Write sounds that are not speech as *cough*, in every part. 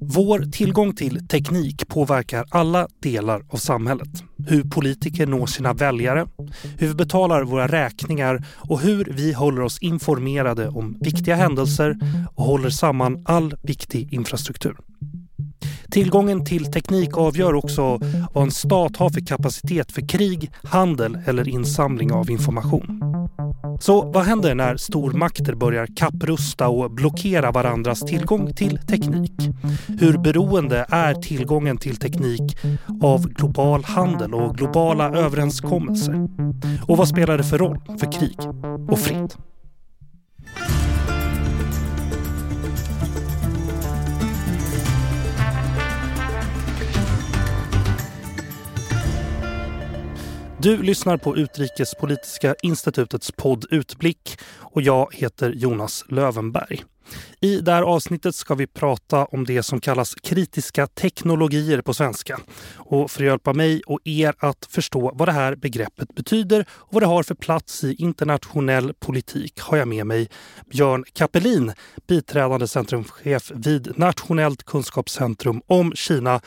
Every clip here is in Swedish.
Vår tillgång till teknik påverkar alla delar av samhället. Hur politiker når sina väljare, hur vi betalar våra räkningar och hur vi håller oss informerade om viktiga händelser och håller samman all viktig infrastruktur. Tillgången till teknik avgör också vad en stat har för kapacitet för krig, handel eller insamling av information. Så vad händer när stormakter börjar kapprusta och blockera varandras tillgång till teknik? Hur beroende är tillgången till teknik av global handel och globala överenskommelser? Och vad spelar det för roll för krig och fred? Du lyssnar på Utrikespolitiska institutets podd Utblick och jag heter Jonas Lövenberg. I det här avsnittet ska vi prata om det som kallas kritiska teknologier på svenska. Och för att hjälpa mig och er att förstå vad det här begreppet betyder och vad det har för plats i internationell politik har jag med mig Björn Kapelin, biträdande centrumchef vid Nationellt kunskapscentrum om Kina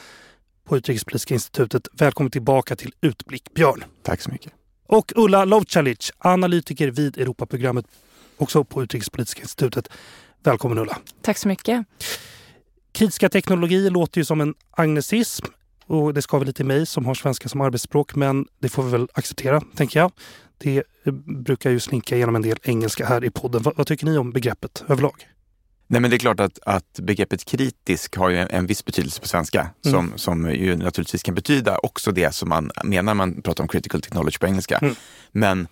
på Utrikespolitiska institutet. Välkommen tillbaka till Utblick, Björn. Tack så mycket. Och Ulla Lovcalic, analytiker vid Europaprogrammet, också på Utrikespolitiska institutet. Välkommen Ulla. Tack så mycket. Kritiska teknologier låter ju som en agnesism och det ska väl lite mig som har svenska som arbetsspråk, men det får vi väl acceptera, tänker jag. Det brukar ju slinka igenom en del engelska här i podden. Vad, vad tycker ni om begreppet överlag? Nej, men det är klart att, att begreppet kritisk har ju en, en viss betydelse på svenska mm. som, som ju naturligtvis kan betyda också det som man menar när man pratar om critical technology på engelska. Mm. Men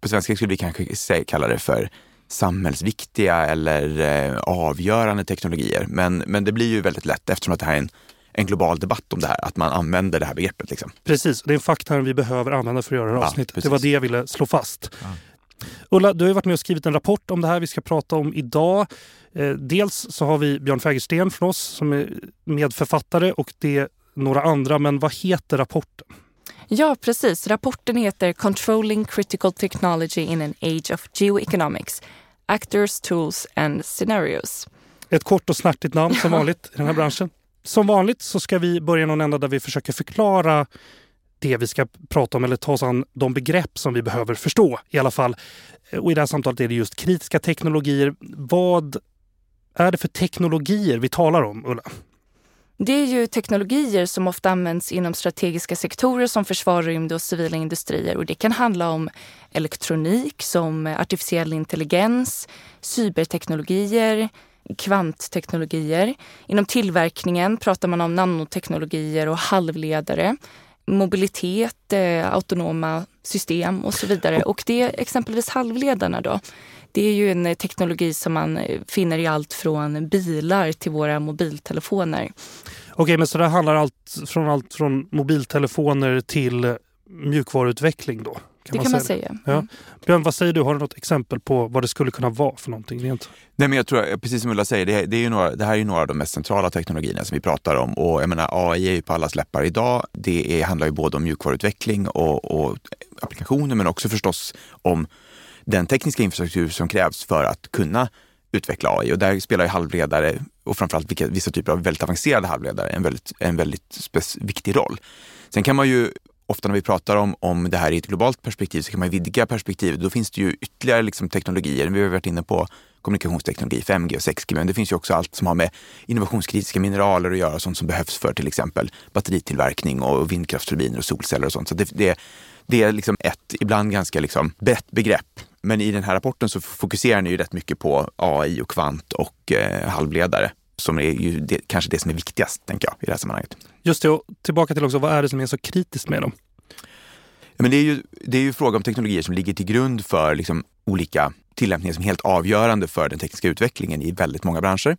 på svenska skulle vi kanske säga, kalla det för samhällsviktiga eller eh, avgörande teknologier. Men, men det blir ju väldigt lätt eftersom att det här är en, en global debatt om det här, att man använder det här begreppet. Liksom. Precis, det är en faktor vi behöver använda för att göra det här avsnittet. det var det jag ville slå fast. Ja. Ulla, du har varit med och skrivit en rapport om det här vi ska prata om idag. Eh, dels så har vi Björn Fägersten från oss som är medförfattare och det är några andra. Men vad heter rapporten? Ja, precis. Rapporten heter Controlling Critical Technology in an Age of Geoeconomics. Actors, Tools and Scenarios. Ett kort och snärtigt namn som *laughs* vanligt i den här branschen. Som vanligt så ska vi börja någon ända där vi försöker förklara det vi ska prata om eller ta oss an de begrepp som vi behöver förstå i alla fall. Och i det här samtalet är det just kritiska teknologier. Vad är det för teknologier vi talar om, Ulla? Det är ju teknologier som ofta används inom strategiska sektorer som försvar, rymd och civila industrier. Och det kan handla om elektronik som artificiell intelligens, cyberteknologier, kvantteknologier. Inom tillverkningen pratar man om nanoteknologier och halvledare mobilitet, eh, autonoma system och så vidare. Och det exempelvis halvledarna då. Det är ju en teknologi som man finner i allt från bilar till våra mobiltelefoner. Okej, men så det handlar allt från allt från mobiltelefoner till mjukvaruutveckling då? Kan det man kan man säga. Ja. Mm. Björn, vad säger du? Har du något exempel på vad det skulle kunna vara för någonting rent? Nej, men jag tror, precis som Ulla säger, det, det, är ju några, det här är ju några av de mest centrala teknologierna som vi pratar om. Och jag menar, AI är ju på allas läppar idag. Det är, handlar ju både om mjukvaruutveckling och, och applikationer, men också förstås om den tekniska infrastruktur som krävs för att kunna utveckla AI. Och där spelar ju halvledare och framförallt vilka, vissa typer av väldigt avancerade halvledare en väldigt, en väldigt viktig roll. Sen kan man ju ofta när vi pratar om, om det här i ett globalt perspektiv så kan man vidga perspektivet. Då finns det ju ytterligare liksom teknologier. Vi har varit inne på kommunikationsteknologi, 5G och 6G, men det finns ju också allt som har med innovationskritiska mineraler att göra, sånt som behövs för till exempel batteritillverkning och vindkraftsturbiner och solceller och sånt. Så det, det, det är liksom ett ibland ganska liksom brett begrepp. Men i den här rapporten så fokuserar ni ju rätt mycket på AI och kvant och eh, halvledare som är ju det, kanske det som är viktigast, tänker jag, i det här sammanhanget. Just det, och tillbaka till också, vad är det som är så kritiskt med dem? Ja, men det, är ju, det är ju fråga om teknologier som ligger till grund för liksom, olika tillämpningar som är helt avgörande för den tekniska utvecklingen i väldigt många branscher.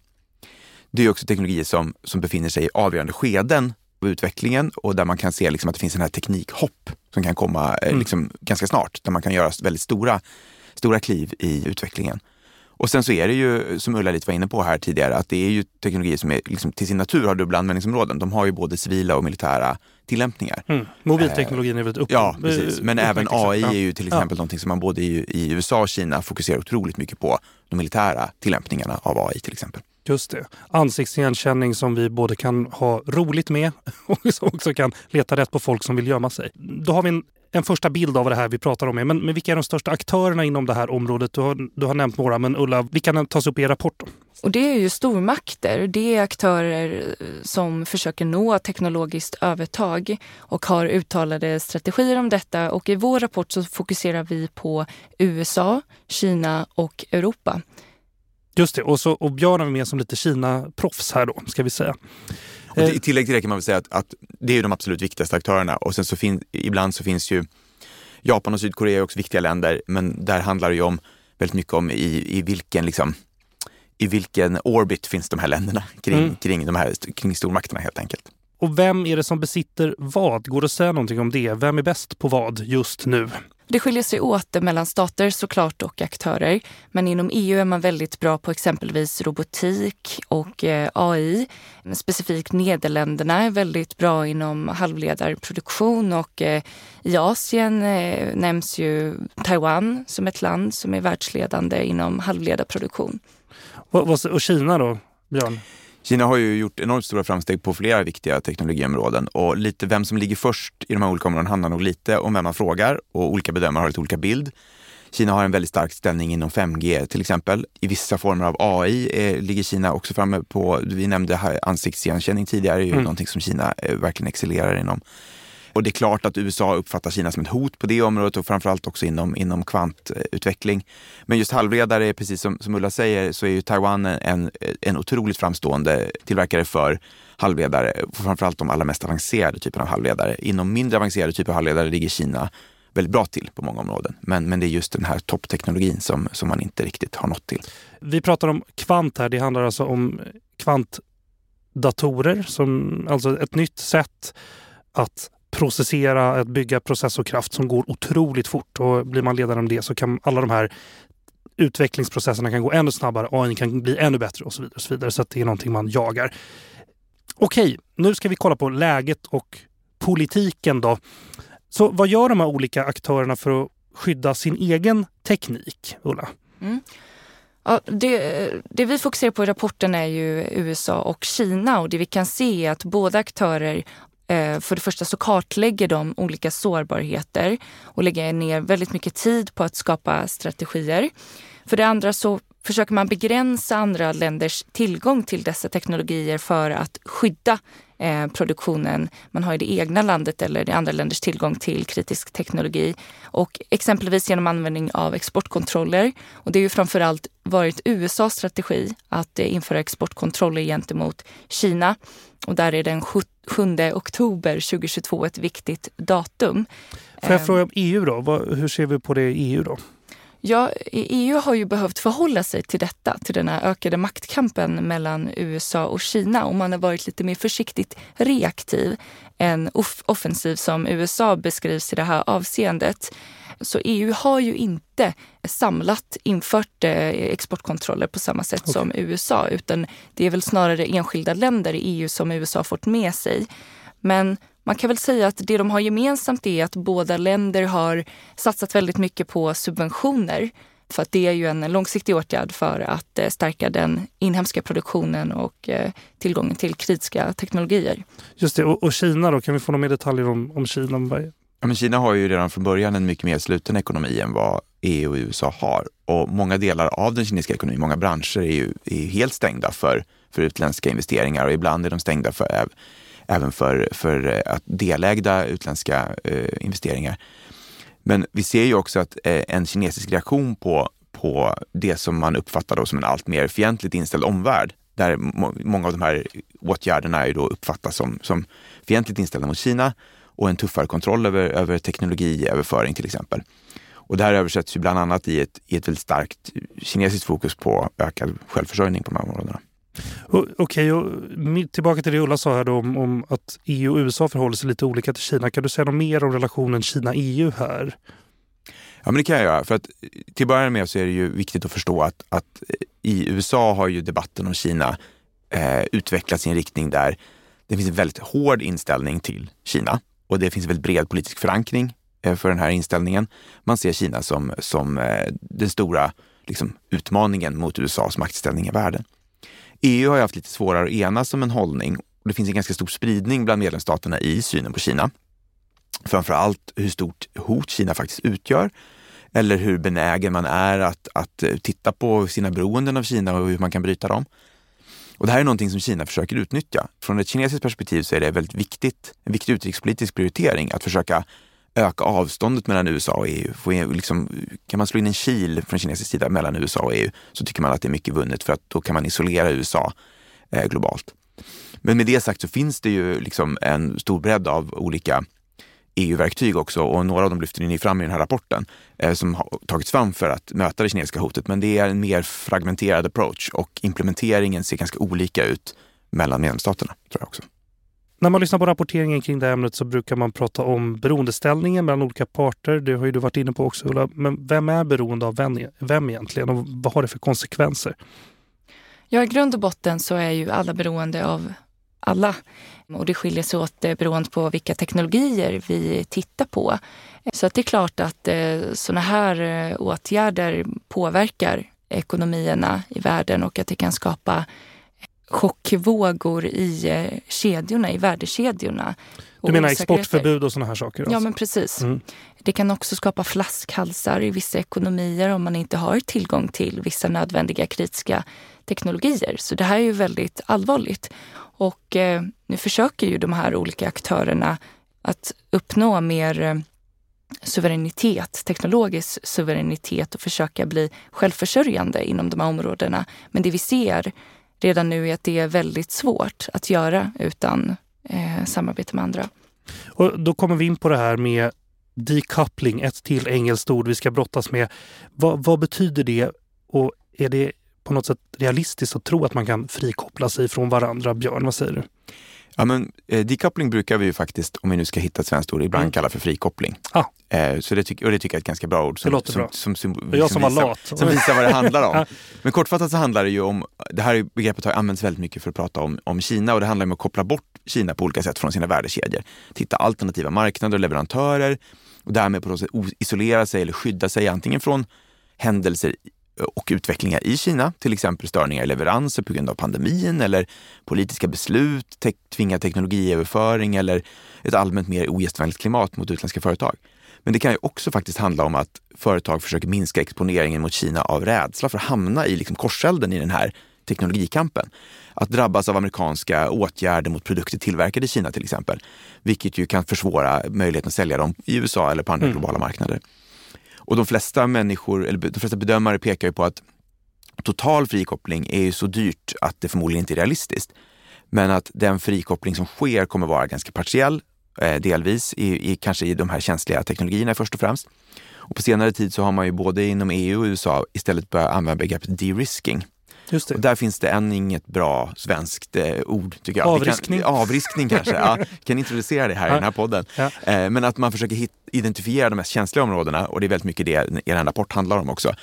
Det är också teknologier som, som befinner sig i avgörande skeden av utvecklingen och där man kan se liksom, att det finns en här teknikhopp som kan komma eh, mm. liksom, ganska snart, där man kan göra väldigt stora, stora kliv i utvecklingen. Och sen så är det ju, som Ulla lite var inne på här tidigare, att det är ju teknologier som är, liksom, till sin natur har dubbla användningsområden. De har ju både civila och militära tillämpningar. Mm. Mobilteknologin är väldigt upp, Ja, precis. Men även AI är ju till exempel ja. någonting som man både i, i USA och Kina fokuserar otroligt mycket på de militära tillämpningarna av AI till exempel. Just det. Ansiktsigenkänning som vi både kan ha roligt med *laughs* och också kan leta rätt på folk som vill gömma sig. Då har vi en, en första bild av det här vi pratar om. Men, men vilka är de största aktörerna inom det här området? Du har, du har nämnt några, men Ulla, vilka tas upp i rapport? Då? Och det är ju stormakter. Det är aktörer som försöker nå teknologiskt övertag och har uttalade strategier om detta. Och i vår rapport så fokuserar vi på USA, Kina och Europa. Just det, och, så, och Björn är med som lite Kina-proffs här då, ska vi säga. Och I tillägg till det kan man väl säga att, att det är de absolut viktigaste aktörerna och sen så fin, ibland så finns ju Japan och Sydkorea är också viktiga länder, men där handlar det ju om väldigt mycket om i, i vilken liksom, i vilken orbit finns de här länderna kring, mm. kring, de här, kring stormakterna helt enkelt. Och vem är det som besitter vad? Går det att säga någonting om det? Vem är bäst på vad just nu? Det skiljer sig åt mellan stater såklart och aktörer. Men inom EU är man väldigt bra på exempelvis robotik och eh, AI. Specifikt Nederländerna är väldigt bra inom halvledarproduktion och eh, i Asien eh, nämns ju Taiwan som ett land som är världsledande inom halvledarproduktion. Och Kina då, Björn? Kina har ju gjort enormt stora framsteg på flera viktiga teknologiområden och lite vem som ligger först i de här olika områdena handlar nog lite om vem man frågar och olika bedömare har lite olika bild. Kina har en väldigt stark ställning inom 5G till exempel. I vissa former av AI är, ligger Kina också framme på, vi nämnde ansiktsigenkänning tidigare, är ju mm. någonting som Kina eh, verkligen excellerar inom. Och det är klart att USA uppfattar Kina som ett hot på det området och framförallt också inom, inom kvantutveckling. Men just halvledare, precis som, som Ulla säger, så är ju Taiwan en, en otroligt framstående tillverkare för halvledare, framförallt de allra mest avancerade typerna av halvledare. Inom mindre avancerade typer av halvledare ligger Kina väldigt bra till på många områden. Men, men det är just den här toppteknologin som, som man inte riktigt har nått till. Vi pratar om kvant här. Det handlar alltså om kvantdatorer, som, alltså ett nytt sätt att processera, att bygga processorkraft som går otroligt fort. Och blir man ledare om det så kan alla de här utvecklingsprocesserna kan gå ännu snabbare, AI kan bli ännu bättre och så vidare. Och så, vidare. så det är någonting man jagar. Okej, nu ska vi kolla på läget och politiken då. Så vad gör de här olika aktörerna för att skydda sin egen teknik, Ulla? Mm. Ja, det, det, vi fokuserar på i rapporten är ju USA och Kina och det vi kan se är att båda aktörer Eh, för det första så kartlägger de olika sårbarheter och lägger ner väldigt mycket tid på att skapa strategier. För det andra så försöker man begränsa andra länders tillgång till dessa teknologier för att skydda eh, produktionen man har i det egna landet eller i andra länders tillgång till kritisk teknologi. Och exempelvis genom användning av exportkontroller. Och det är ju framförallt varit USAs strategi att eh, införa exportkontroller gentemot Kina. Och där är den 7 oktober 2022 ett viktigt datum. Får jag fråga om EU då? Hur ser vi på det i EU då? Ja, EU har ju behövt förhålla sig till detta, till den här ökade maktkampen mellan USA och Kina och man har varit lite mer försiktigt reaktiv än off offensiv som USA beskrivs i det här avseendet. Så EU har ju inte samlat infört eh, exportkontroller på samma sätt okay. som USA utan det är väl snarare enskilda länder i EU som USA fått med sig. Men man kan väl säga att det de har gemensamt är att båda länder har satsat väldigt mycket på subventioner. För att det är ju en långsiktig åtgärd för att eh, stärka den inhemska produktionen och eh, tillgången till kritiska teknologier. Just det, och Kina då? Kan vi få några mer detaljer om, om Kina? Men Kina har ju redan från början en mycket mer sluten ekonomi än vad EU och USA har. Och många delar av den kinesiska ekonomin, många branscher är ju är helt stängda för, för utländska investeringar och ibland är de stängda för även för, för eh, att delägda utländska eh, investeringar. Men vi ser ju också att eh, en kinesisk reaktion på, på det som man uppfattar då som en allt mer fientligt inställd omvärld, där må, många av de här åtgärderna är ju då uppfattas som, som fientligt inställda mot Kina och en tuffare kontroll över, över teknologiöverföring till exempel. Och det här översätts ju bland annat i ett, i ett väldigt starkt kinesiskt fokus på ökad självförsörjning på de här områdena. Okej, och tillbaka till det Ulla sa här då om, om, att EU och USA förhåller sig lite olika till Kina. Kan du säga något mer om relationen Kina-EU här? Ja, men det kan jag göra. För att till att börja med så är det ju viktigt att förstå att, att i USA har ju debatten om Kina eh, utvecklats i en riktning där det finns en väldigt hård inställning till Kina och det finns en väldigt bred politisk förankring eh, för den här inställningen. Man ser Kina som, som eh, den stora liksom, utmaningen mot USAs maktställning i världen. EU har ju haft lite svårare att enas om en hållning och det finns en ganska stor spridning bland medlemsstaterna i synen på Kina. Framför allt hur stort hot Kina faktiskt utgör eller hur benägen man är att, att eh, titta på sina beroenden av Kina och hur man kan bryta dem. Och det här är någonting som Kina försöker utnyttja. Från ett kinesiskt perspektiv så är det väldigt viktigt, en viktig utrikespolitisk prioritering att försöka öka avståndet mellan USA och EU. Få liksom, kan man slå in en kil från kinesisk sida mellan USA och EU så tycker man att det är mycket vunnet för att då kan man isolera USA eh, globalt. Men med det sagt så finns det ju liksom en stor bredd av olika EU-verktyg också och några av dem lyfter ni fram i den här rapporten eh, som har tagits fram för att möta det kinesiska hotet. Men det är en mer fragmenterad approach och implementeringen ser ganska olika ut mellan medlemsstaterna. tror jag också. När man lyssnar på rapporteringen kring det här ämnet så brukar man prata om beroendeställningen mellan olika parter. Det har ju du varit inne på också Ulla. Men vem är beroende av vem, vem egentligen och vad har det för konsekvenser? Ja, i grund och botten så är ju alla beroende av alla. Och det skiljer sig åt eh, beroende på vilka teknologier vi tittar på. Så att det är klart att eh, sådana här eh, åtgärder påverkar ekonomierna i världen och att det kan skapa chockvågor i kedjorna, i värdekedjorna. Du menar exportförbud och sådana här saker? Alltså. Ja, men precis. Mm. Det kan också skapa flaskhalsar i vissa ekonomier om man inte har tillgång till vissa nödvändiga kritiska teknologier. Så det här är ju väldigt allvarligt. Och eh, nu försöker ju de här olika aktörerna att uppnå mer eh, suveränitet, teknologisk suveränitet och försöka bli självförsörjande inom de här områdena. Men det vi ser redan nu är att det är väldigt svårt att göra utan eh, samarbete med andra. Och då kommer vi in på det här med decoupling, ett till engelskt ord vi ska brottas med. Va, vad betyder det och är det på något sätt realistiskt att tro att man kan frikoppla sig från varandra? Björn, vad säger du? Ja, men, eh, decoupling brukar vi ju faktiskt, om vi nu ska hitta ett svenskt ord, ibland mm. kalla för frikoppling. Ah. Eh, så det, tyck, och det tycker jag är ett ganska bra ord. Som, det låter som, bra. Som, som, som, jag som var lat. Som visar vad det handlar om. *laughs* Men kortfattat så handlar det ju om, det här begreppet har använts väldigt mycket för att prata om, om Kina och det handlar om att koppla bort Kina på olika sätt från sina värdekedjor. Titta alternativa marknader och leverantörer och därmed på något sätt isolera sig eller skydda sig antingen från händelser och utvecklingar i Kina, till exempel störningar i leveranser på grund av pandemin eller politiska beslut, te tvinga teknologiöverföring eller ett allmänt mer ogästvänligt klimat mot utländska företag. Men det kan ju också faktiskt handla om att företag försöker minska exponeringen mot Kina av rädsla för att hamna i liksom korselden i den här teknologikampen. Att drabbas av amerikanska åtgärder mot produkter tillverkade i Kina till exempel, vilket ju kan försvåra möjligheten att sälja dem i USA eller på andra mm. globala marknader. Och de flesta människor, eller de flesta bedömare pekar ju på att total frikoppling är ju så dyrt att det förmodligen inte är realistiskt. Men att den frikoppling som sker kommer vara ganska partiell, eh, delvis, i, i, kanske i de här känsliga teknologierna först och främst. Och på senare tid så har man ju både inom EU och USA istället börjat använda begreppet de-risking. Och där finns det än inget bra svenskt eh, ord tycker jag. Avriskning? Kan, avriskning kanske. ja, *laughs* kan introducera det här i den här podden. Ja. Eh, men att man försöker hit, identifiera de mest känsliga områdena och det är väldigt mycket det er rapport handlar om också.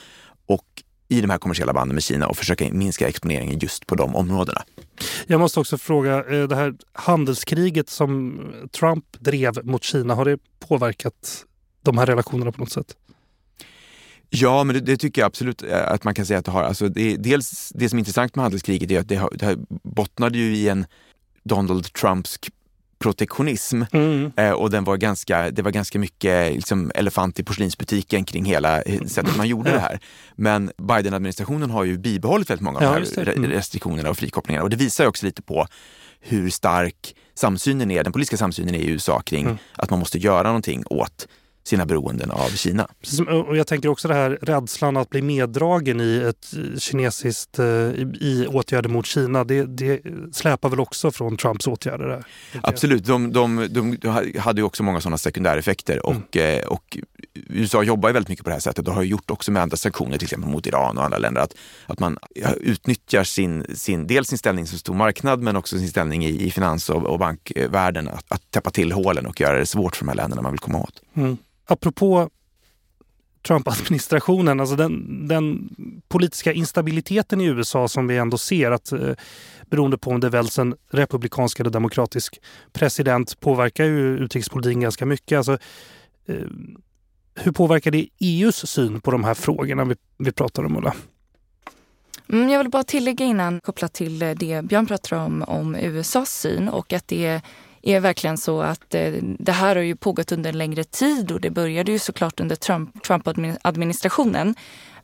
Och i de här kommersiella banden med Kina och försöka minska exponeringen just på de områdena. Jag måste också fråga, eh, det här handelskriget som Trump drev mot Kina, har det påverkat de här relationerna på något sätt? Ja, men det, det, tycker jag absolut eh, att man kan säga att det har. Alltså det, dels det som är intressant med handelskriget är att det, har, det bottnade ju i en Donald Trumpsk protektionism mm. eh, och den var ganska, det var ganska mycket liksom, elefant i porslinsbutiken kring hela eh, sättet man gjorde det här. Men Biden-administrationen har ju bibehållit väldigt många av ja, de här mm. restriktionerna och frikopplingarna och det visar också lite på hur stark samsynen är, den politiska samsynen är i USA kring mm. att man måste göra någonting åt sina beroenden av Kina. Och jag tänker också det här rädslan att bli meddragen i ett kinesiskt eh, i åtgärder mot Kina. Det, det släpar väl också från Trumps åtgärder? Där, Absolut, de, de, de, hade ju också många sådana sekundäreffekter och, mm. och USA jobbar ju väldigt mycket på det här sättet och har gjort också med andra sanktioner, till exempel mot Iran och andra länder, att, att man utnyttjar sin, sin, dels sin ställning som stor marknad men också sin ställning i, i finans och, och bankvärlden att, att täppa till hålen och göra det svårt för de här länderna man vill komma åt. Mm apropå Trump-administrationen, alltså den, den, politiska instabiliteten i USA som vi ändå ser att eh, beroende på om det väljs en republikansk eller demokratisk president påverkar ju utrikespolitiken ganska mycket. Alltså, eh, hur påverkar det EUs syn på de här frågorna vi, vi pratar om, Ulla? Mm, jag vill bara tillägga innan, kopplat till det Björn pratar om, om USAs syn och att det är verkligen så att eh, det här har ju pågått under en längre tid och det började ju såklart under Trump-administrationen.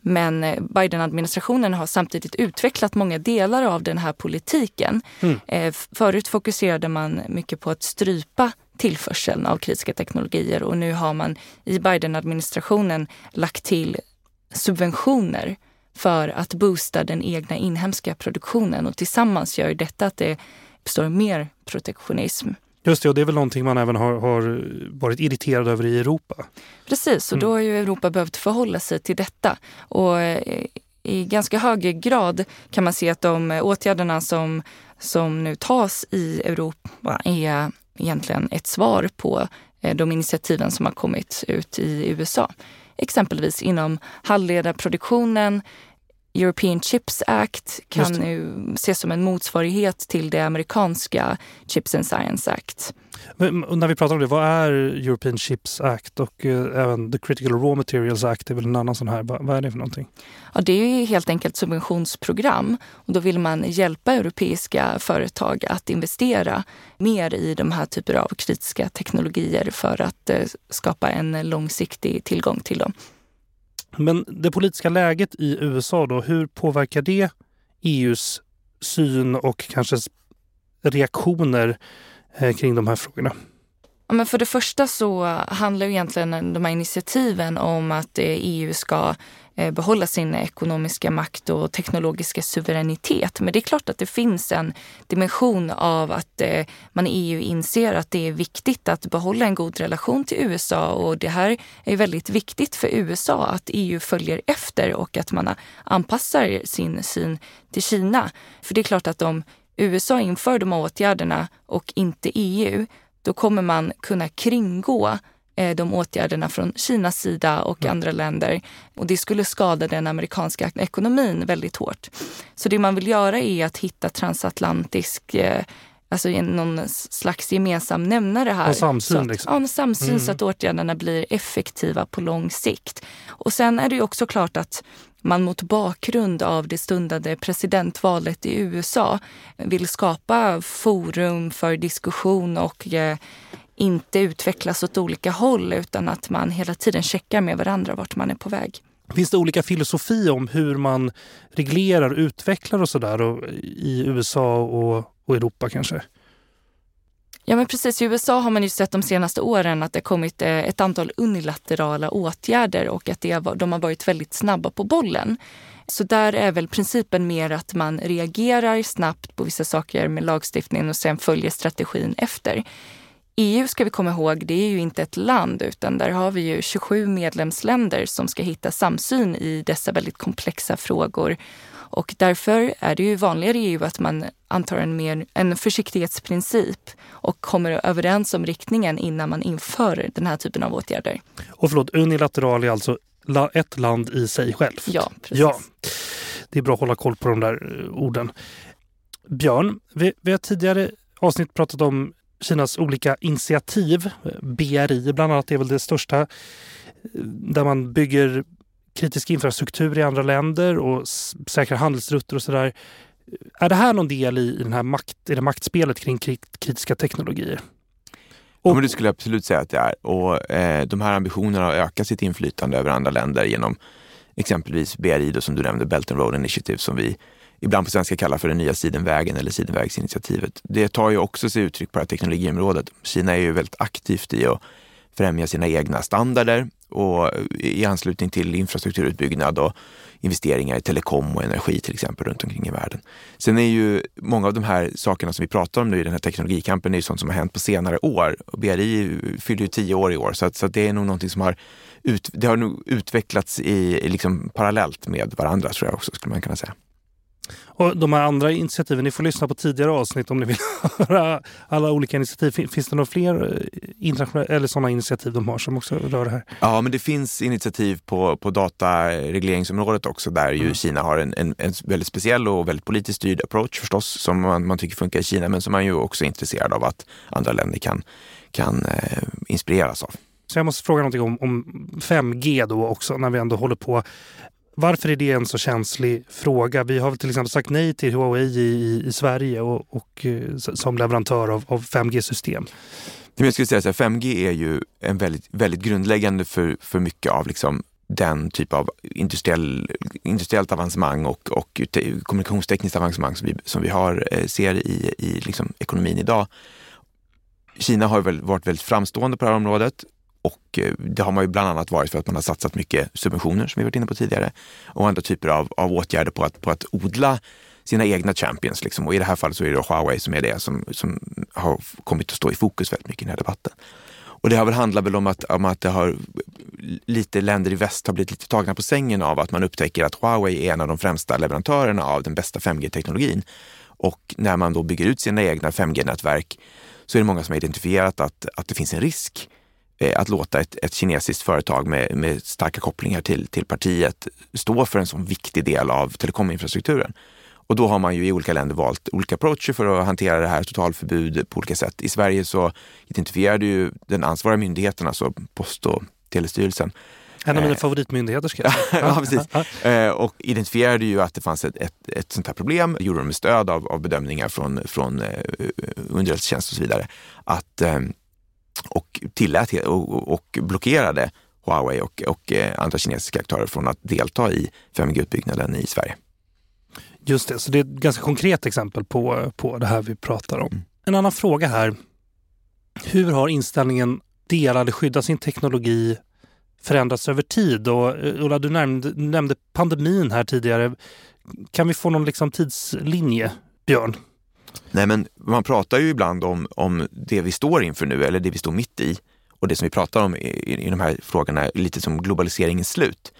Men eh, Biden-administrationen har samtidigt utvecklat många delar av den här politiken. Mm. Eh, förut fokuserade man mycket på att strypa tillförseln av kritiska teknologier och nu har man i Biden-administrationen lagt till subventioner för att boosta den egna inhemska produktionen och tillsammans gör detta att det uppstår mer protektionism. Just det, och det är väl någonting man även har, har varit irriterad över i Europa. Precis, och mm. då har ju Europa behövt förhålla sig till detta. Och eh, i ganska hög grad kan man se att de åtgärderna som, som nu tas i Europa är egentligen ett svar på eh, de initiativen som har kommit ut i USA. Exempelvis inom halvledarproduktionen, European Chips Act kan nu ses som en motsvarighet till det amerikanska Chips and Science Act. Men, när vi pratar om det, vad är European Chips Act och eh, även the Critical Raw Materials Act är väl en annan sån här. Vad, vad är det för någonting? Ja, det är helt enkelt subventionsprogram och då vill man hjälpa europeiska företag att investera mer i de här typer av kritiska teknologier för att eh, skapa en långsiktig tillgång till dem. Men det politiska läget i USA då, hur påverkar det EUs syn och kanske reaktioner eh, kring de här frågorna? Ja, men för det första så handlar egentligen de här initiativen om att eh, EU ska Eh, behålla sin ekonomiska makt och teknologiska suveränitet. Men det är klart att det finns en dimension av att eh, man i EU inser att det är viktigt att behålla en god relation till USA och det här är väldigt viktigt för USA att EU följer efter och att man anpassar sin syn till Kina. För det är klart att om USA inför de åtgärderna och inte EU, då kommer man kunna kringgå de åtgärderna från Kinas sida och mm. andra länder. Och det skulle skada den amerikanska ekonomin väldigt hårt. Så det man vill göra är att hitta transatlantisk eh, Alltså någon slags gemensam nämnare här. Och samsyn. Så att, liksom. Ja, en samsyn mm. så att åtgärderna blir effektiva på lång sikt. Och sen är det också klart att man mot bakgrund av det stundande presidentvalet i USA vill skapa forum för diskussion och eh, inte utvecklas åt olika håll utan att man hela tiden checkar med varandra vart man är på väg. Finns det olika filosofi om hur man reglerar, utvecklar och sådär i USA och, och Europa kanske? Ja men precis, i USA har man ju sett de senaste åren att det kommit eh, ett antal unilaterala åtgärder och att det, de har varit väldigt snabba på bollen. Så där är väl principen mer att man reagerar snabbt på vissa saker med lagstiftningen och sen följer strategin efter. EU ska vi komma ihåg, det är ju inte ett land utan där har vi ju 27 medlemsländer som ska hitta samsyn i dessa väldigt komplexa frågor. Och därför är det ju vanligare i EU att man antar en, mer, en försiktighetsprincip och kommer överens om riktningen innan man inför den här typen av åtgärder. Och förlåt, unilateral är alltså ett land i sig självt? Ja, precis. Ja. Det är bra att hålla koll på de där eh, orden. Björn, vi, vi har tidigare avsnitt pratat om Kinas olika initiativ. BRI bland annat är väl det största där man bygger kritisk infrastruktur i andra länder och säkrar handelsrutter och sådär. Är det här någon del i, den här makt, i det maktspelet kring kritiska teknologier? Och, ja, men det skulle jag absolut säga att det är. Och eh, de här ambitionerna att öka sitt inflytande över andra länder genom exempelvis BRI då, som du nämnde, Belt and Road Initiative som vi ibland på svenska kallar för den nya Sidenvägen eller Sidenvägsinitiativet. Det tar ju också sig uttryck på det här teknologiområdet. Kina är ju väldigt aktivt i att främja sina egna standarder och i anslutning till infrastrukturutbyggnad och investeringar i telekom och energi till exempel runt omkring i världen. Sen är ju många av de här sakerna som vi pratar om nu i den här teknologikampen är ju sånt som har hänt på senare år. BRI fyller ju tio år i år så, att, så att det är nog någonting som har, ut, det har nog utvecklats i, liksom parallellt med varandra tror jag också skulle man kunna säga. Och de här andra initiativen, ni får lyssna på tidigare avsnitt om ni vill *laughs* höra alla olika initiativ. Finns det några fler eh, internationella eller sådana initiativ de har som också rör det här? Ja, men det finns initiativ på, på dataregleringsområdet också där ju mm. Kina har en, en, en, väldigt speciell och väldigt politiskt styrd approach förstås som man, man tycker funkar i Kina men som man ju också är intresserad av att andra länder kan, kan eh, inspireras av. Så jag måste fråga någonting om, om 5G då också när vi ändå håller på varför är det en så känslig fråga? Vi har till exempel sagt nej till Huawei i, i Sverige och, och eh, som leverantör av, av 5G-system. Jag skulle säga att 5G är ju en väldigt, väldigt grundläggande för, för mycket av liksom den typ av industriell, industriellt avancemang och, och kommunikationstekniskt avancemang som vi, som vi har, eh, ser i, i liksom ekonomin idag. Kina har väl varit väldigt framstående på det här området och eh, det har man ju bland annat varit för att man har satsat mycket subventioner som vi varit inne på tidigare och andra typer av, av åtgärder på att, på att odla sina egna champions. Liksom. Och i det här fallet så är det Huawei som är det som, som har kommit att stå i fokus väldigt mycket i den här debatten. Och det har väl handlat väl om att, om att det har lite länder i väst har blivit lite tagna på sängen av att man upptäcker att Huawei är en av de främsta leverantörerna av den bästa 5G-teknologin. Och när man då bygger ut sina egna 5G-nätverk så är det många som har identifierat att, att det finns en risk att låta ett, ett kinesiskt företag med, med starka kopplingar till, till partiet stå för en sån viktig del av telekominfrastrukturen. Och då har man ju i olika länder valt olika approacher för att hantera det här totalförbud på olika sätt. I Sverige så identifierade ju den ansvariga myndigheten, alltså Post och telestyrelsen, en av mina eh. favoritmyndigheter ska jag säga. *laughs* ja, precis. Eh, och identifierade ju att det fanns ett, ett, ett sånt här problem, gjorde de med stöd av, av bedömningar från, från eh, underrättelsetjänst och så vidare. Att, eh, och tillät och, och blockerade Huawei och, och eh, andra kinesiska aktörer från att delta i 5G-utbyggnaden i Sverige. Just det, så det är ett ganska konkret exempel på, på det här vi pratar om. Mm. En annan fråga här. Hur har inställningen dela eller skydda sin teknologi förändrats över tid? Och eh, Ulla, du nämnde, nämnde pandemin här tidigare. Kan vi få någon liksom tidslinje, Björn? Nej, men man pratar ju ibland om, om det vi står inför nu, eller det vi står mitt i. Och det som vi pratar om i, i de här frågorna lite som globaliseringens slut.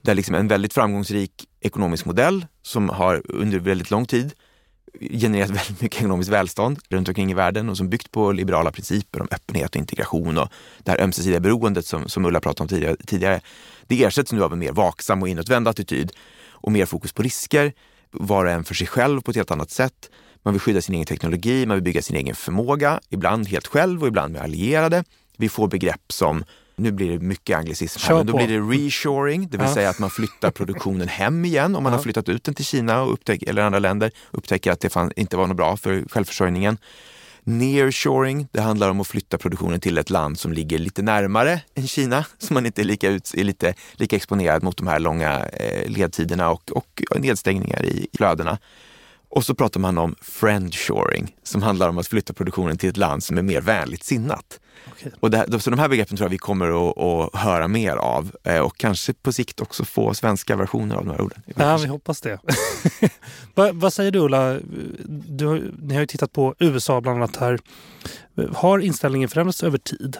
Där liksom en väldigt framgångsrik ekonomisk modell som har under väldigt lång tid genererat *laughs* väldigt mycket ekonomiskt välstånd runt omkring i världen och som byggt på liberala principer om öppenhet och integration och det här ömsesidiga beroendet som, som Ulla pratade om tidigare, tidigare. Det ersätts nu av en mer vaksam och inåtvänd attityd och mer fokus på risker, var och en för sig själv på ett helt annat sätt. Man vill skydda sin egen teknologi, man vill bygga sin egen förmåga, ibland helt själv och ibland med allierade. Vi får begrepp som nu blir det mycket anglicism här, men då blir det reshoring, det vill ja. säga att man flyttar produktionen hem igen om man ja. har flyttat ut den till Kina och upptäck, eller andra länder upptäcker att det fan, inte var något bra för självförsörjningen. Nearshoring, det handlar om att flytta produktionen till ett land som ligger lite närmare än Kina, så man inte är lika, ut, är lite, lika exponerad mot de här långa eh, ledtiderna och, och nedstängningar i flödena. Och så pratar man om friendshoring som handlar om att flytta produktionen till ett land som är mer vänligt sinnat. Okay. Och det, så de här begreppen tror jag vi kommer att, att höra mer av eh, och kanske på sikt också få svenska versioner av de här orden. Ja, vi hoppas det. *laughs* vad, vad, säger du Ulla? Du, ni har ju tittat på USA bland annat här. Har inställningen förändrats över tid?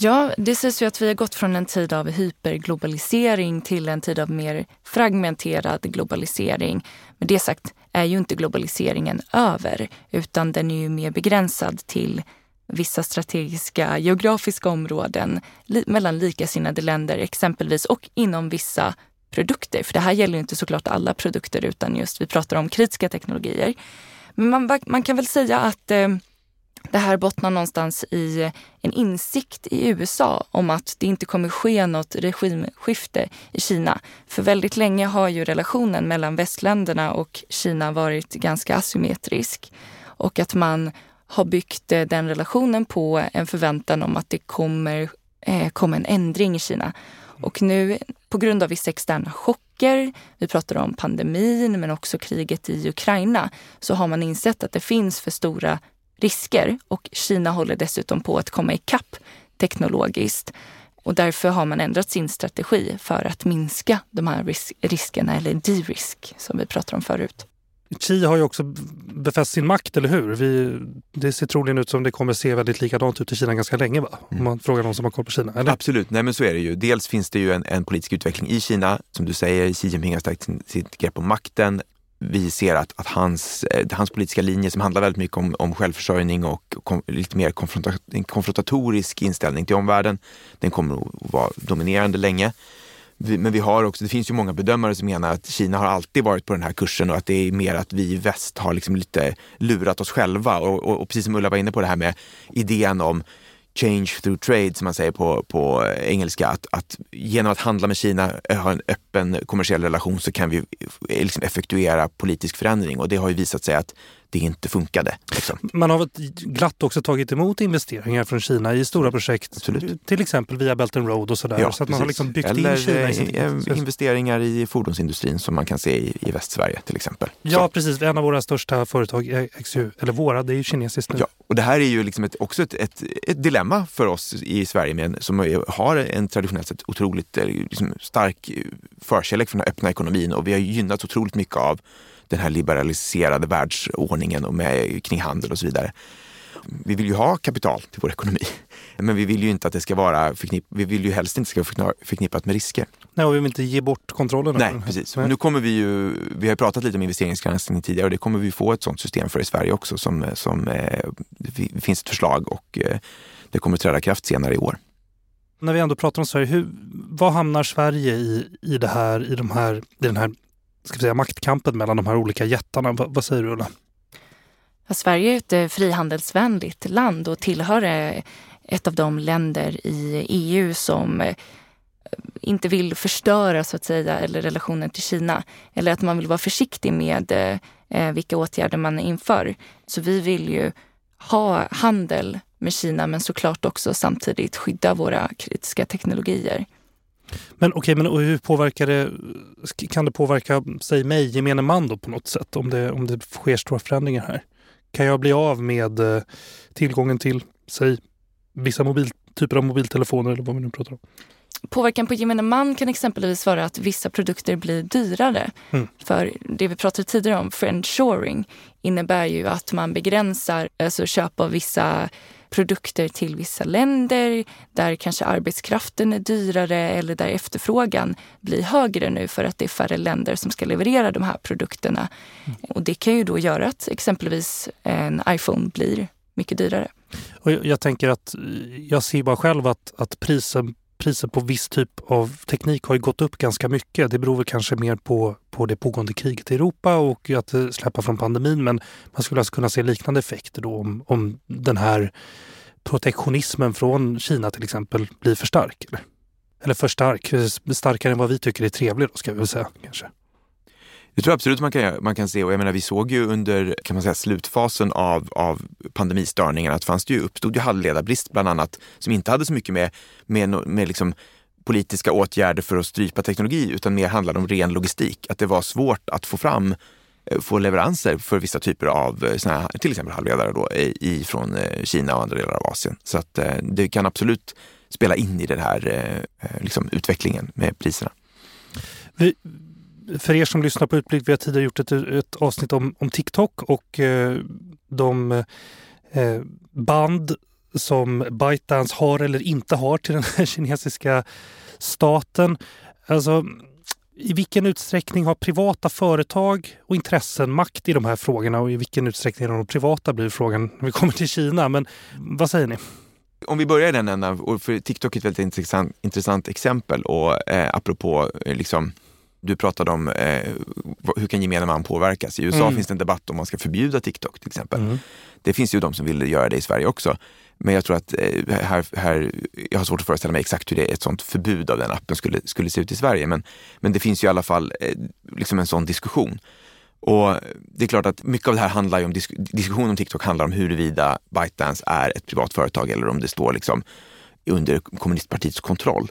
Ja, det sägs ju att vi har gått från en tid av hyperglobalisering till en tid av mer fragmenterad globalisering. Med det sagt är ju inte globaliseringen över, utan den är ju mer begränsad till vissa strategiska geografiska områden li mellan likasinnade länder exempelvis och inom vissa produkter. För det här gäller ju inte såklart alla produkter utan just vi pratar om kritiska teknologier. Men man, man kan väl säga att eh, det här bottnar någonstans i en insikt i USA om att det inte kommer ske något regimskifte i Kina. För väldigt länge har ju relationen mellan västländerna och Kina varit ganska asymmetrisk och att man har byggt eh, den relationen på en förväntan om att det kommer eh, komma en ändring i Kina. Och nu på grund av vissa externa chocker, vi pratar om pandemin men också kriget i Ukraina, så har man insett att det finns för stora risker och Kina håller dessutom på att komma ikapp teknologiskt. Och därför har man ändrat sin strategi för att minska de här risk riskerna, eller de-risk som vi pratade om förut. Xi har ju också befäst sin makt, eller hur? Vi, det ser troligen ut som det kommer se väldigt likadant ut i Kina ganska länge, va? Om man frågar någon som har koll på Kina. Eller? Absolut, nej men så är det ju. Dels finns det ju en, en politisk utveckling i Kina. Som du säger, Xi Jinping har stärkt sin, sitt grepp om makten vi ser att, att hans, eh, hans politiska linje som handlar väldigt mycket om, om självförsörjning och kom, lite mer konfrontatorisk inställning till omvärlden, den kommer att vara dominerande länge. Vi, men vi har också, det finns ju många bedömare som menar att Kina har alltid varit på den här kursen och att det är mer att vi i väst har liksom lite lurat oss själva. Och, och, och precis som Ulla var inne på det här med idén om change through trade som man säger på, på engelska. Att, att genom att handla med Kina, ha en öppen kommersiell relation så kan vi eh, liksom effektuera politisk förändring och det har ju visat sig att det inte funkade. Liksom. Man har glatt också tagit emot investeringar från Kina i stora projekt, Absolut. till exempel via Belt and Road och sådär. Ja, så att man har liksom byggt Eller in Kina i sin... investeringar i fordonsindustrin som man kan se i, i Västsverige till exempel. Ja, så. precis. En av våra största företag, ju, eller våra, det är ju kinesiskt nu. Ja, och det här är ju liksom ett, också ett, ett, ett, dilemma för oss i Sverige med, som har en traditionellt sett otroligt liksom, stark förkärlek för den öppna ekonomin och vi har gynnats otroligt mycket av den här liberaliserade världsordningen och med, kring handel och så vidare. Vi vill ju ha kapital till vår ekonomi, *laughs* men vi vill ju inte att det ska vara förknipp, vi vill ju helst inte ska vara förknippat med risker. Nej, och vi vill inte ge bort kontrollen. Nej, precis. Nej. Nu kommer vi ju, vi har pratat lite om investeringsgranskning tidigare och det kommer vi få ett sådant system för i Sverige också som, som eh, det finns ett förslag och eh, det kommer träda kraft senare i år. När vi ändå pratar om Sverige, hur, vad hamnar Sverige i, i, det här, i, de här, i den här ska vi säga, maktkampen mellan de här olika jättarna. V vad säger du Ulla? Ja, Sverige är ett eh, frihandelsvänligt land och tillhör eh, ett av de länder i EU som eh, inte vill förstöra så att säga, eller relationen till Kina. Eller att man vill vara försiktig med eh, vilka åtgärder man inför. Så vi vill ju ha handel med Kina men såklart också samtidigt skydda våra kritiska teknologier. Men okej, okay, men hur påverkar det, kan det påverka, säg mig, gemene man då på något sätt om det, om det sker stora förändringar här? Kan jag bli av med eh, tillgången till, säg, vissa mobil, typer av mobiltelefoner eller vad vi nu pratar om? Påverkan på gemene man kan exempelvis vara att vissa produkter blir dyrare. Mm. För det vi pratade tidigare om, friendshoring, innebär ju att man begränsar alltså köp av vissa produkter till vissa länder där kanske arbetskraften är dyrare eller där efterfrågan blir högre nu för att det är färre länder som ska leverera de här produkterna. Mm. Och det kan ju då göra att exempelvis en iPhone blir mycket dyrare. Och jag, jag tänker att jag ser bara själv att, att prisen priset på viss typ av teknik har ju gått upp ganska mycket. Det beror väl kanske mer på, på det pågående kriget i Europa och att eh, släppa från pandemin. Men man skulle alltså kunna se liknande effekter då om, om den här protektionismen från Kina till exempel blir för stark. Eller, eller för stark, eh, starkare än vad vi tycker är trevligt då ska vi väl säga kanske. Det tror jag absolut man kan, man kan se och jag menar vi såg ju under kan man säga, slutfasen av, av pandemistörningarna att fanns det ju, uppstod ju halvledarbrist bland annat som inte hade så mycket med, med, med liksom politiska åtgärder för att strypa teknologi utan mer handlade om ren logistik. Att det var svårt att få fram eh, få leveranser för vissa typer av eh, såna här, till exempel halvledare då, i, från eh, Kina och andra delar av Asien. Så att det kan absolut spela in i den här liksom, utvecklingen med priserna. Vi, för er som lyssnar på Utblick, vi har tidigare gjort ett, ett avsnitt om, om TikTok och eh, de eh, band som ByteDance har eller inte har till den här *laughs* kinesiska staten. Alltså, i vilken utsträckning har privata företag och intressen makt i de här frågorna och i vilken utsträckning har de privata blir frågan när vi kommer till Kina. Men vad säger ni? Om vi börjar i den änden, och för TikTok är ett väldigt intressant, intressant exempel och eh, apropå eh, liksom du pratade om eh, hur kan gemene man påverkas? I USA mm. finns det en debatt om man ska förbjuda TikTok till exempel. Mm. Det finns ju de som vill göra det i Sverige också. Men jag tror att eh, här, här, jag har svårt att föreställa mig exakt hur det, ett sånt förbud av den appen skulle, skulle se ut i Sverige. Men, men det finns ju i alla fall eh, liksom en sån diskussion. Och det är klart att mycket av det här handlar ju om, disk diskussionen om TikTok handlar om huruvida ByteDance är ett privat företag eller om det står liksom under kommunistpartiets kontroll.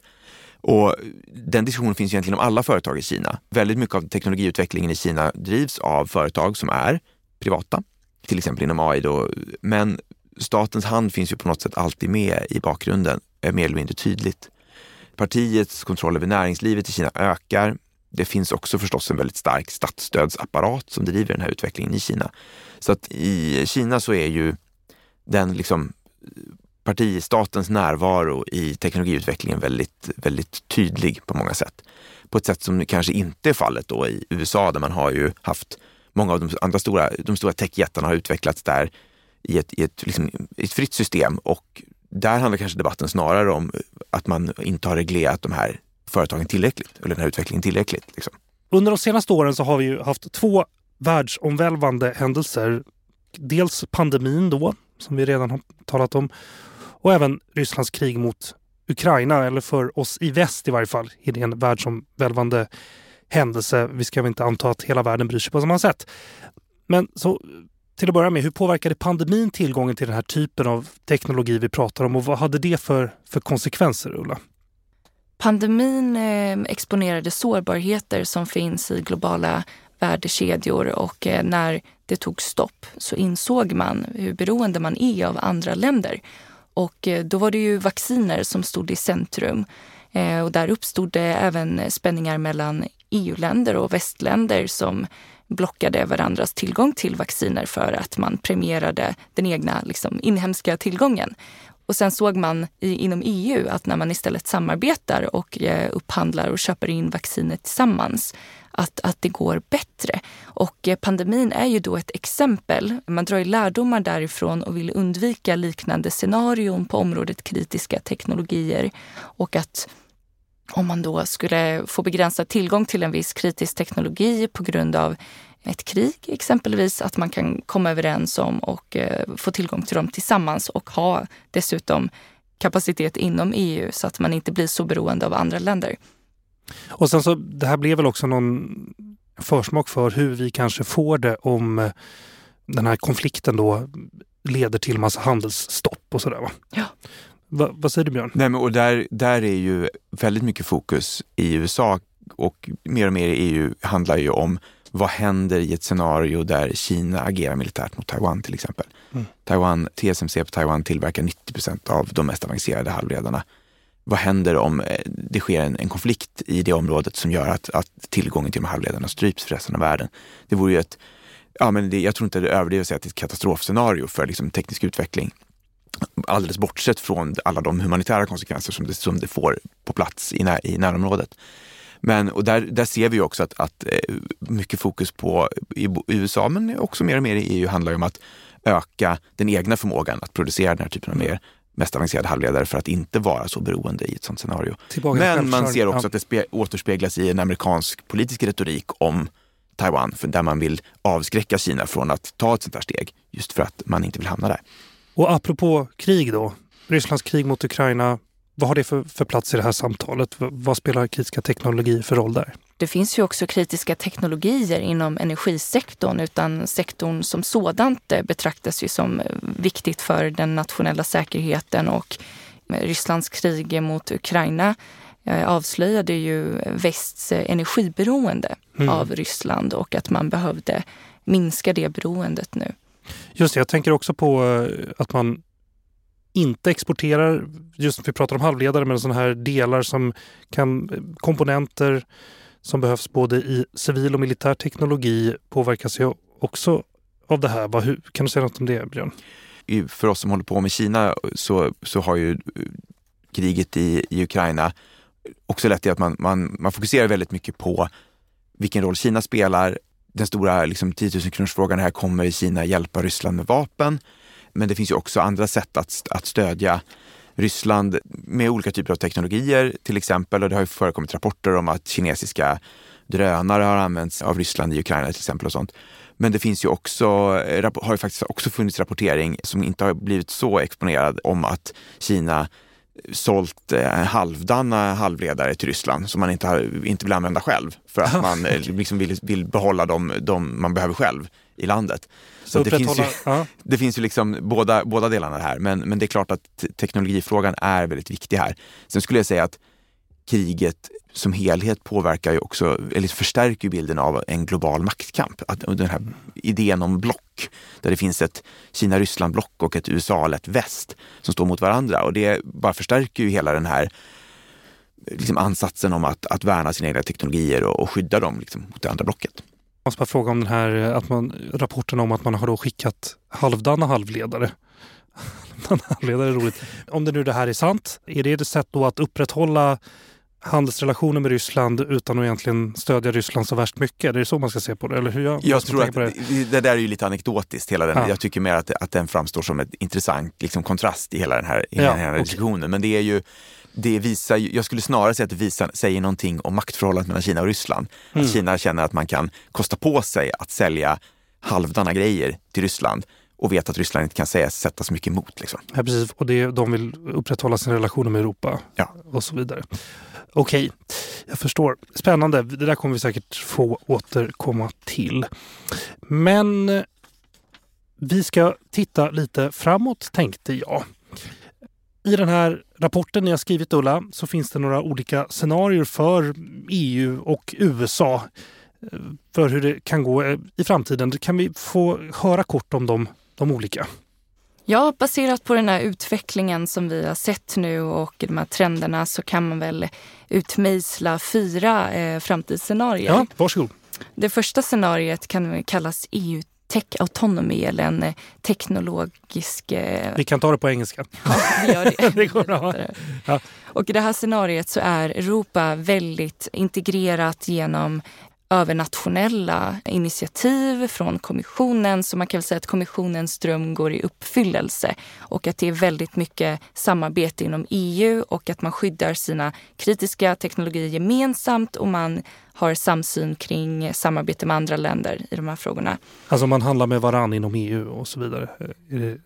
Och den diskussionen finns egentligen om alla företag i Kina. Väldigt mycket av teknologiutvecklingen i Kina drivs av företag som är privata, till exempel inom AI. Då. Men statens hand finns ju på något sätt alltid med i bakgrunden, eh, mer eller mindre tydligt. Partiets kontroll över näringslivet i Kina ökar. Det finns också förstås en väldigt stark statsstödsapparat som driver den här utvecklingen i Kina. Så att i Kina så är ju den liksom partistatens närvaro i teknologiutvecklingen väldigt, väldigt tydlig på många sätt. På ett sätt som kanske inte är fallet då i USA där man har ju haft många av de andra stora, de stora techjättarna har utvecklats där i ett, i ett, liksom, ett fritt system och där handlar kanske debatten snarare om att man inte har reglerat de här företagen tillräckligt eller den här utvecklingen tillräckligt. Liksom. Under de senaste åren så har vi ju haft två världsomvälvande händelser. Dels pandemin då, som vi redan har talat om och även Rysslands krig mot Ukraina, eller för oss i väst i varje fall, är det en världsomvälvande händelse. Vi ska väl inte anta att hela världen bryr sig på samma sätt. Men så till att börja med, hur påverkade pandemin tillgången till den här typen av teknologi vi pratar om och vad hade det för, för konsekvenser, Ulla? Pandemin eh, exponerade sårbarheter som finns i globala värdekedjor och eh, när det tog stopp så insåg man hur beroende man är av andra länder. Och eh, då var det ju vacciner som stod i centrum. Eh, och där uppstod det även spänningar mellan EU-länder och västländer som blockade varandras tillgång till vacciner för att man premierade den egna liksom, inhemska tillgången. Och sen såg man i, inom EU att när man istället samarbetar och eh, upphandlar och köper in vacciner tillsammans att, att det går bättre. Och eh, pandemin är ju då ett exempel. Man drar ju lärdomar därifrån och vill undvika liknande scenarion på området kritiska teknologier. Och att om man då skulle få begränsad tillgång till en viss kritisk teknologi på grund av ett krig exempelvis, att man kan komma överens om och eh, få tillgång till dem tillsammans och ha dessutom kapacitet inom EU så att man inte blir så beroende av andra länder. Och sen så, det här blev väl också någon försmak för hur vi kanske får det om eh, den här konflikten då leder till massa handelsstopp och sådär va? Ja. Va, vad säger du Björn? Nej, men och där, där är ju väldigt mycket fokus i USA och mer och mer i EU handlar ju om vad händer i ett scenario där Kina agerar militärt mot Taiwan till exempel. Mm. Taiwan, TSMC på Taiwan tillverkar 90 procent av de mest avancerade halvledarna vad händer om eh, det sker en, en, konflikt i det området som gör att, att tillgången till de halvledarna stryps för resten av världen? Det vore ju ett, ja men det, jag tror inte det är överdrivet att säga att det är ett katastrofscenario för liksom, teknisk utveckling. Alldeles bortsett från alla de humanitära konsekvenser som det, som det får på plats i, när, i närområdet. Men och där, där ser vi också att, att eh, mycket fokus på i USA, men också mer och mer i EU, handlar om att öka den egna förmågan att producera den här typen av mer mest avancerade halvledare för att inte vara så beroende i ett sånt scenario. Tillbaka Men man ser också ja. att det återspeglas i en amerikansk politisk retorik om Taiwan, för där man vill avskräcka Kina från att ta ett sånt här steg, just för att man inte vill hamna där. Och apropå krig då, Rysslands krig mot Ukraina, vad har det för, för plats i det här samtalet? Vad spelar kritiska teknologi för roll där? Det finns ju också kritiska teknologier inom energisektorn utan sektorn som sådant eh, betraktas ju som eh, viktigt för den nationella säkerheten och Rysslands krig mot Ukraina eh, avslöjade ju västs energiberoende mm. av Ryssland och att man behövde minska det beroendet nu. Just det, jag tänker också på att man inte exporterar, just vi pratar om halvledare, men sådana här delar som kan, komponenter som behövs både i civil och militär teknologi påverkas ju också av det här. Kan du säga något om det, Björn? För oss som håller på med Kina så, så har ju kriget i, i Ukraina också lett till att man, man, man fokuserar väldigt mycket på vilken roll Kina spelar. Den stora liksom, 10 000 kronorsfrågan här, kommer Kina hjälpa Ryssland med vapen? Men det finns ju också andra sätt att, att stödja Ryssland med olika typer av teknologier till exempel. Och det har ju förekommit rapporter om att kinesiska drönare har använts av Ryssland i Ukraina till exempel och sånt. Men det finns ju också, eh, har ju faktiskt också funnits rapportering som inte har blivit så exponerad om att Kina sålt eh, halvdana halvledare till Ryssland som man inte, inte vill använda själv för att man eh, liksom vill, vill behålla de, de man behöver själv i landet. Så det finns, ju, ja. *laughs* det finns ju liksom båda, båda delarna här, men, men det är klart att teknologifrågan är väldigt viktig här. Sen skulle jag säga att kriget som helhet påverkar ju också, eller förstärker bilden av en global maktkamp. Att den här idén om block, där det finns ett Kina-Ryssland-block och ett USA-lett väst som står mot varandra. Och det bara förstärker ju hela den här liksom ansatsen om att, att värna sina egna teknologier och, och skydda dem liksom, mot det andra blocket. Jag måste bara fråga om den här att man, rapporten om att man har då skickat halvdana halvledare. *laughs* halvledare är roligt. Om det nu det här är sant, är det ett sätt då att upprätthålla handelsrelationer med Ryssland utan att egentligen stödja Ryssland så värst mycket? Är det så man ska se på det? Eller hur jag, jag tror att det? det? där är ju lite anekdotiskt. Hela den. Ja. Jag tycker mer att, att den framstår som en intressant liksom, kontrast i hela den här, i ja, den här okay. diskussionen. Men det är ju det visar, jag skulle snarare säga att det visar, säger någonting om maktförhållandet mellan Kina och Ryssland. Mm. Att Kina känner att man kan kosta på sig att sälja halvdana grejer till Ryssland och vet att Ryssland inte kan säga, sätta så mycket emot. Liksom. Ja, precis. Och det, de vill upprätthålla sina relationer med Europa ja. och så vidare. Okej, okay. jag förstår. Spännande. Det där kommer vi säkert få återkomma till. Men eh, vi ska titta lite framåt tänkte jag. I den här rapporten ni har skrivit Ulla så finns det några olika scenarier för EU och USA eh, för hur det kan gå eh, i framtiden. Kan vi få höra kort om de, de olika? Ja, baserat på den här utvecklingen som vi har sett nu och de här trenderna så kan man väl utmejsla fyra eh, framtidsscenarier. Ja, varsågod. Det första scenariet kan kallas EU Tech Autonomy eller en eh, teknologisk... Eh, vi kan ta det på engelska. *laughs* Ja, vi gör det. *laughs* det går bra. Ja. Och i det här scenariet så är Europa väldigt integrerat genom övernationella initiativ från kommissionen. Så man kan väl säga att kommissionens dröm går i uppfyllelse och att det är väldigt mycket samarbete inom EU och att man skyddar sina kritiska teknologier gemensamt och man har samsyn kring samarbete med andra länder i de här frågorna. Alltså man handlar med varann inom EU och så vidare?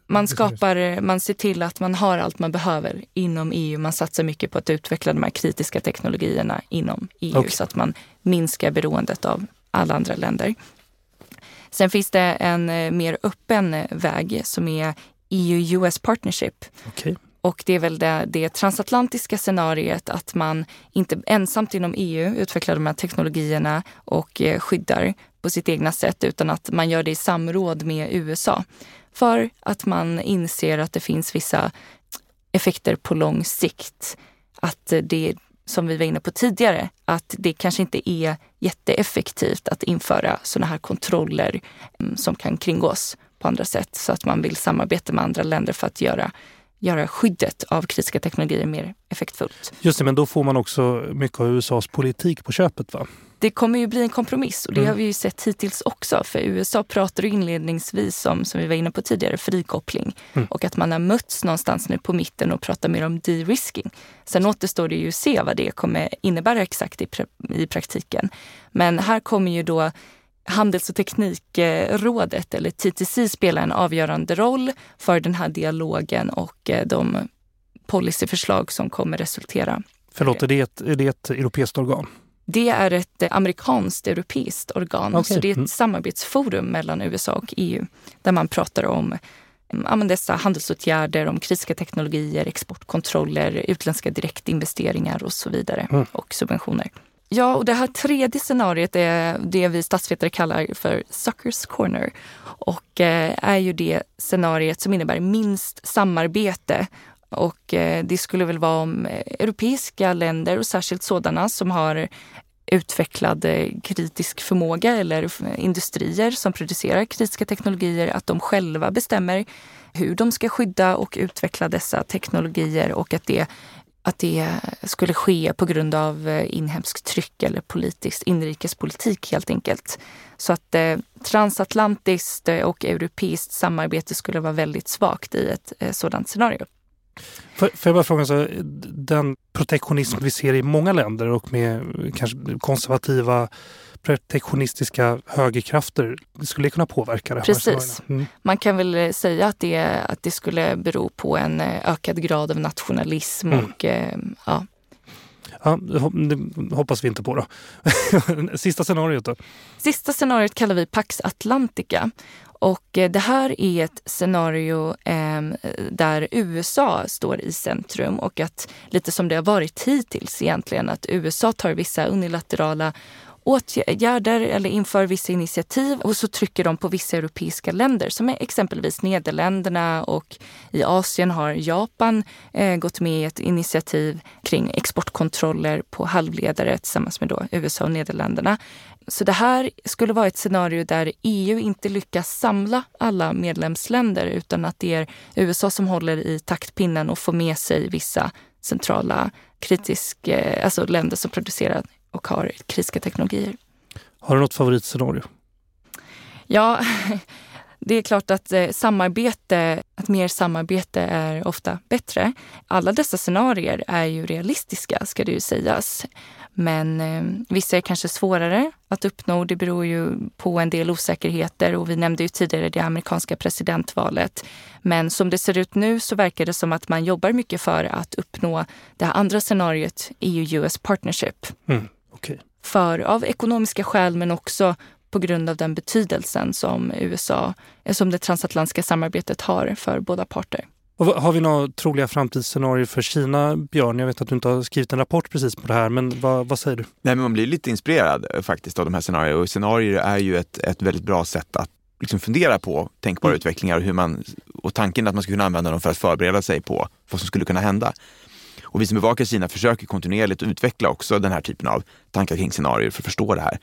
Man skapar, man ser till att man har allt man behöver inom EU. Man satsar mycket på att utveckla de här kritiska teknologierna inom EU okay. så att man minskar beroendet av alla andra länder. Sen finns det en eh, mer öppen väg som är EU-US Partnership. Okay. Och det är väl det, det transatlantiska scenariet att man inte ensamt inom EU utvecklar de här teknologierna och eh, skyddar på sitt egna sätt utan att man gör det i samråd med USA. För att man inser att det finns vissa effekter på lång sikt. Att det, som vi var inne på tidigare, att det kanske inte är jätteeffektivt att införa sådana här kontroller mm, som kan kringgås på andra sätt. Så att man vill samarbeta med andra länder för att göra göra skyddet av kritiska teknologier mer effektfullt. Just det, men då får man också mycket av USAs politik på köpet va? Det kommer ju bli en kompromiss och det mm. har vi ju sett hittills också. För USA pratar inledningsvis om, som vi var inne på tidigare, frikoppling. Mm. Och att man har mötts någonstans nu på mitten och pratar mer om de-risking. Sen återstår det ju att se vad det kommer innebära exakt i, i praktiken. Men här kommer ju då Handels och teknikrådet, eller TTC, spelar en avgörande roll för den här dialogen och eh, de policyförslag som kommer resultera. Förlåt, är det ett, är det ett europeiskt organ? Det är ett amerikanskt europeiskt organ. Okay. Så det är ett mm. samarbetsforum mellan USA och EU där man pratar om ja, dessa handelsåtgärder, om kritiska teknologier, exportkontroller, utländska direktinvesteringar och så vidare mm. och subventioner. Ja, och det här tredje scenariet är det vi statsvetare kallar för Suckers Corner. Och eh, är ju det scenariet som innebär minst samarbete. Och eh, det skulle väl vara om eh, europeiska länder och särskilt sådana som har utvecklad eh, kritisk förmåga eller eh, industrier som producerar kritiska teknologier, att de själva bestämmer hur de ska skydda och utveckla dessa teknologier och att det att det skulle ske på grund av eh, inhemskt tryck eller politiskt inrikespolitik helt enkelt. Så att eh, transatlantiskt eh, och europeiskt samarbete skulle vara väldigt svagt i ett eh, sådant scenario. Får, jag bara fråga, så, den protektionism vi ser i många länder och med kanske konservativa protektionistiska högerkrafter skulle kunna påverka det här? Precis. Mm. Man kan väl säga att det, att det skulle bero på en eh, ökad grad av nationalism mm. och eh, ja. Ja, det hoppas vi inte på då. *laughs* Sista scenariot då? Sista scenariot kallar vi Pax Atlantica. Och eh, det här är ett scenario eh, där USA står i centrum och att lite som det har varit hittills egentligen, att USA tar vissa unilaterala åtgärder eller inför vissa initiativ och så trycker de på vissa europeiska länder som är exempelvis Nederländerna och i Asien har Japan eh, gått med i ett initiativ kring exportkontroller på halvledare tillsammans med då USA och Nederländerna. Så det här skulle vara ett scenario där EU inte lyckas samla alla medlemsländer utan att det är USA som håller i taktpinnen och får med sig vissa centrala kritiska, eh, alltså länder som producerar och har kritiska teknologier. Har du något favoritscenario? Ja, *laughs* det är klart att eh, samarbete, att mer samarbete är ofta bättre. Alla dessa scenarier är ju realistiska ska det ju sägas. Men eh, vissa är kanske svårare att uppnå. Det beror ju på en del osäkerheter och vi nämnde ju tidigare det amerikanska presidentvalet. Men som det ser ut nu så verkar det som att man jobbar mycket för att uppnå det här andra scenariot, EU-US partnership. Mm, okay. För av ekonomiska skäl men också på grund av den betydelsen som USA, som det transatlantiska samarbetet har för båda parter. Och har vi några troliga framtidsscenarier för Kina, Björn? Jag vet att du inte har skrivit en rapport precis på det här, men vad, vad säger du? Nej, men man blir lite inspirerad eh, faktiskt av de här scenarierna. Och scenarier är ju ett, ett väldigt bra sätt att liksom fundera på tänkbara mm. utvecklingar och, hur man, och tanken att man ska kunna använda dem för att förbereda sig på vad som skulle kunna hända. Och vi som bevakar Kina försöker kontinuerligt utveckla också den här typen av tankar kring scenarier för att förstå det här.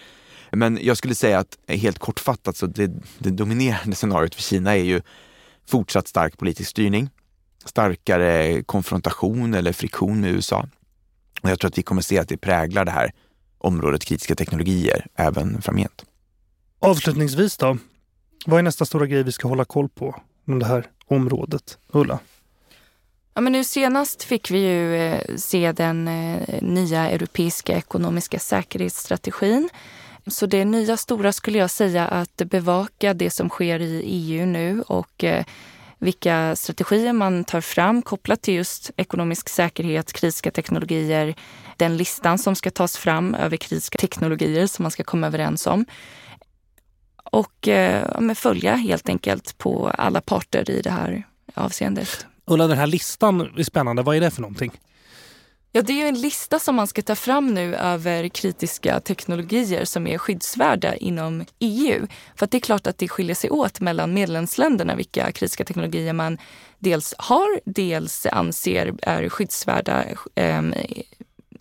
Men jag skulle säga att helt kortfattat så det, det dominerande scenariot för Kina är ju fortsatt stark politisk styrning starkare konfrontation eller friktion med USA. Och jag tror att vi kommer se att det präglar det här området kritiska teknologier även framgent. Avslutningsvis då, vad är nästa stora grej vi ska hålla koll på inom det här området? Ulla? Ja, men nu senast fick vi ju eh, se den eh, nya europeiska ekonomiska säkerhetsstrategin. Så det nya stora skulle jag säga att bevaka det som sker i EU nu och eh, vilka strategier man tar fram kopplat till just ekonomisk säkerhet, kritiska teknologier, den listan som ska tas fram över kritiska teknologier som man ska komma överens om. Och ja, följa helt enkelt på alla parter i det här avseendet. Ulla, den här listan är spännande. Vad är det för någonting? Ja, det är ju en lista som man ska ta fram nu över kritiska teknologier som är skyddsvärda inom EU. För att det är klart att det skiljer sig åt mellan medlemsländerna vilka kritiska teknologier man dels har, dels anser är skyddsvärda eh,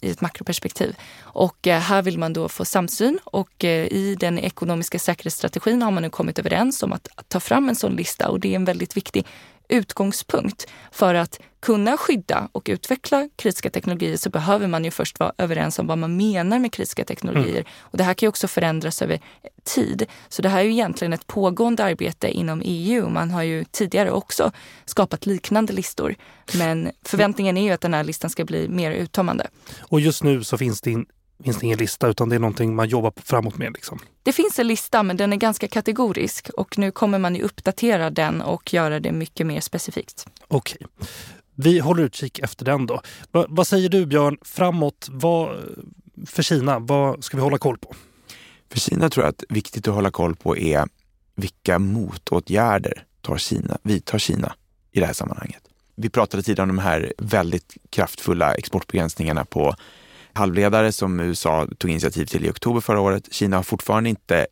i ett makroperspektiv. Och eh, här vill man då få samsyn och eh, i den ekonomiska säkerhetsstrategin har man nu kommit överens om att ta fram en sån lista och det är en väldigt viktig utgångspunkt. För att kunna skydda och utveckla kritiska teknologier så behöver man ju först vara överens om vad man menar med kritiska teknologier. Mm. Och det här kan ju också förändras över tid. Så det här är ju egentligen ett pågående arbete inom EU. Man har ju tidigare också skapat liknande listor. Men förväntningen är ju att den här listan ska bli mer uttömmande. Och just nu så finns det finns det ingen lista utan det är någonting man jobbar framåt med? Liksom. Det finns en lista men den är ganska kategorisk och nu kommer man ju uppdatera den och göra det mycket mer specifikt. Okej. Vi håller utkik efter den då. Va, vad säger du Björn, framåt vad, för Kina, vad ska vi hålla koll på? För Kina tror jag att viktigt att hålla koll på är vilka motåtgärder tar Kina, vidtar Kina i det här sammanhanget. Vi pratade tidigare om de här väldigt kraftfulla exportbegränsningarna på halvledare som USA tog initiativ till i oktober förra året. Kina har fortfarande inte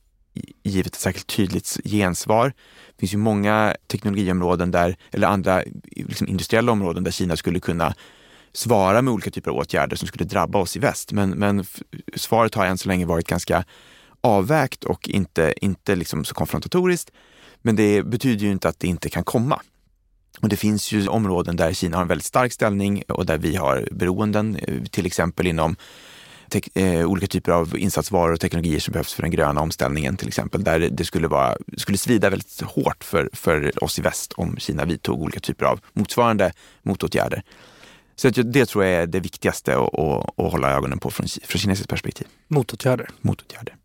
givit ett särskilt tydligt gensvar. Det finns ju många teknologiområden där, eller andra liksom industriella områden där Kina skulle kunna svara med olika typer av åtgärder som skulle drabba oss i väst. Men, men svaret har än så länge varit ganska avvägt och inte, inte liksom så konfrontatoriskt. Men det betyder ju inte att det inte kan komma. Och det finns ju områden där Kina har en väldigt stark ställning och där vi har beroenden, till exempel inom eh, olika typer av insatsvaror och teknologier som behövs för den gröna omställningen till exempel. Där det skulle, vara, skulle svida väldigt hårt för, för oss i väst om Kina vidtog olika typer av motsvarande motåtgärder. Så det tror jag är det viktigaste att, att, att hålla ögonen på från, från kinesiskt perspektiv. Motåtgärder. Motåtgärder.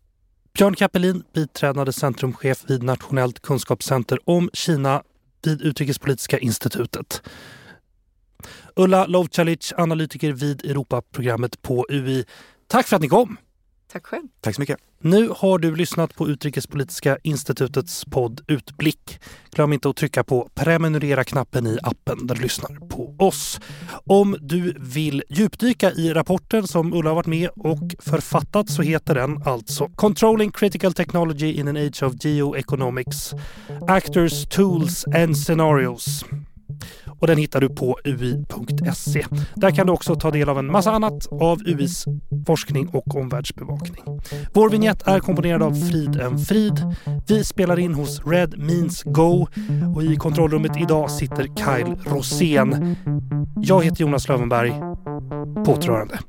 Björn Kappelin, biträdande centrumchef vid Nationellt kunskapscenter om Kina vid Utrikespolitiska institutet. Ulla Lovcalic, analytiker vid Europaprogrammet på UI. Tack för att ni kom! Tack själv. Tack så mycket. Nu har du lyssnat på Utrikespolitiska institutets podd Utblick. Glöm inte att trycka på prenumerera-knappen i appen där du lyssnar på oss. Om du vill djupdyka i rapporten som Ulla har varit med och författat så heter den alltså Controlling Critical Technology in an Age of Geoeconomics Actors, Tools and Scenarios och den hittar du på ui.se. Där kan du också ta del av en massa annat av UIs forskning och omvärldsbevakning. Vår vignett är komponerad av Frid en Frid. Vi spelar in hos Red Means Go och i kontrollrummet idag sitter Kyle Rosén. Jag heter Jonas Lövenberg. återhörande.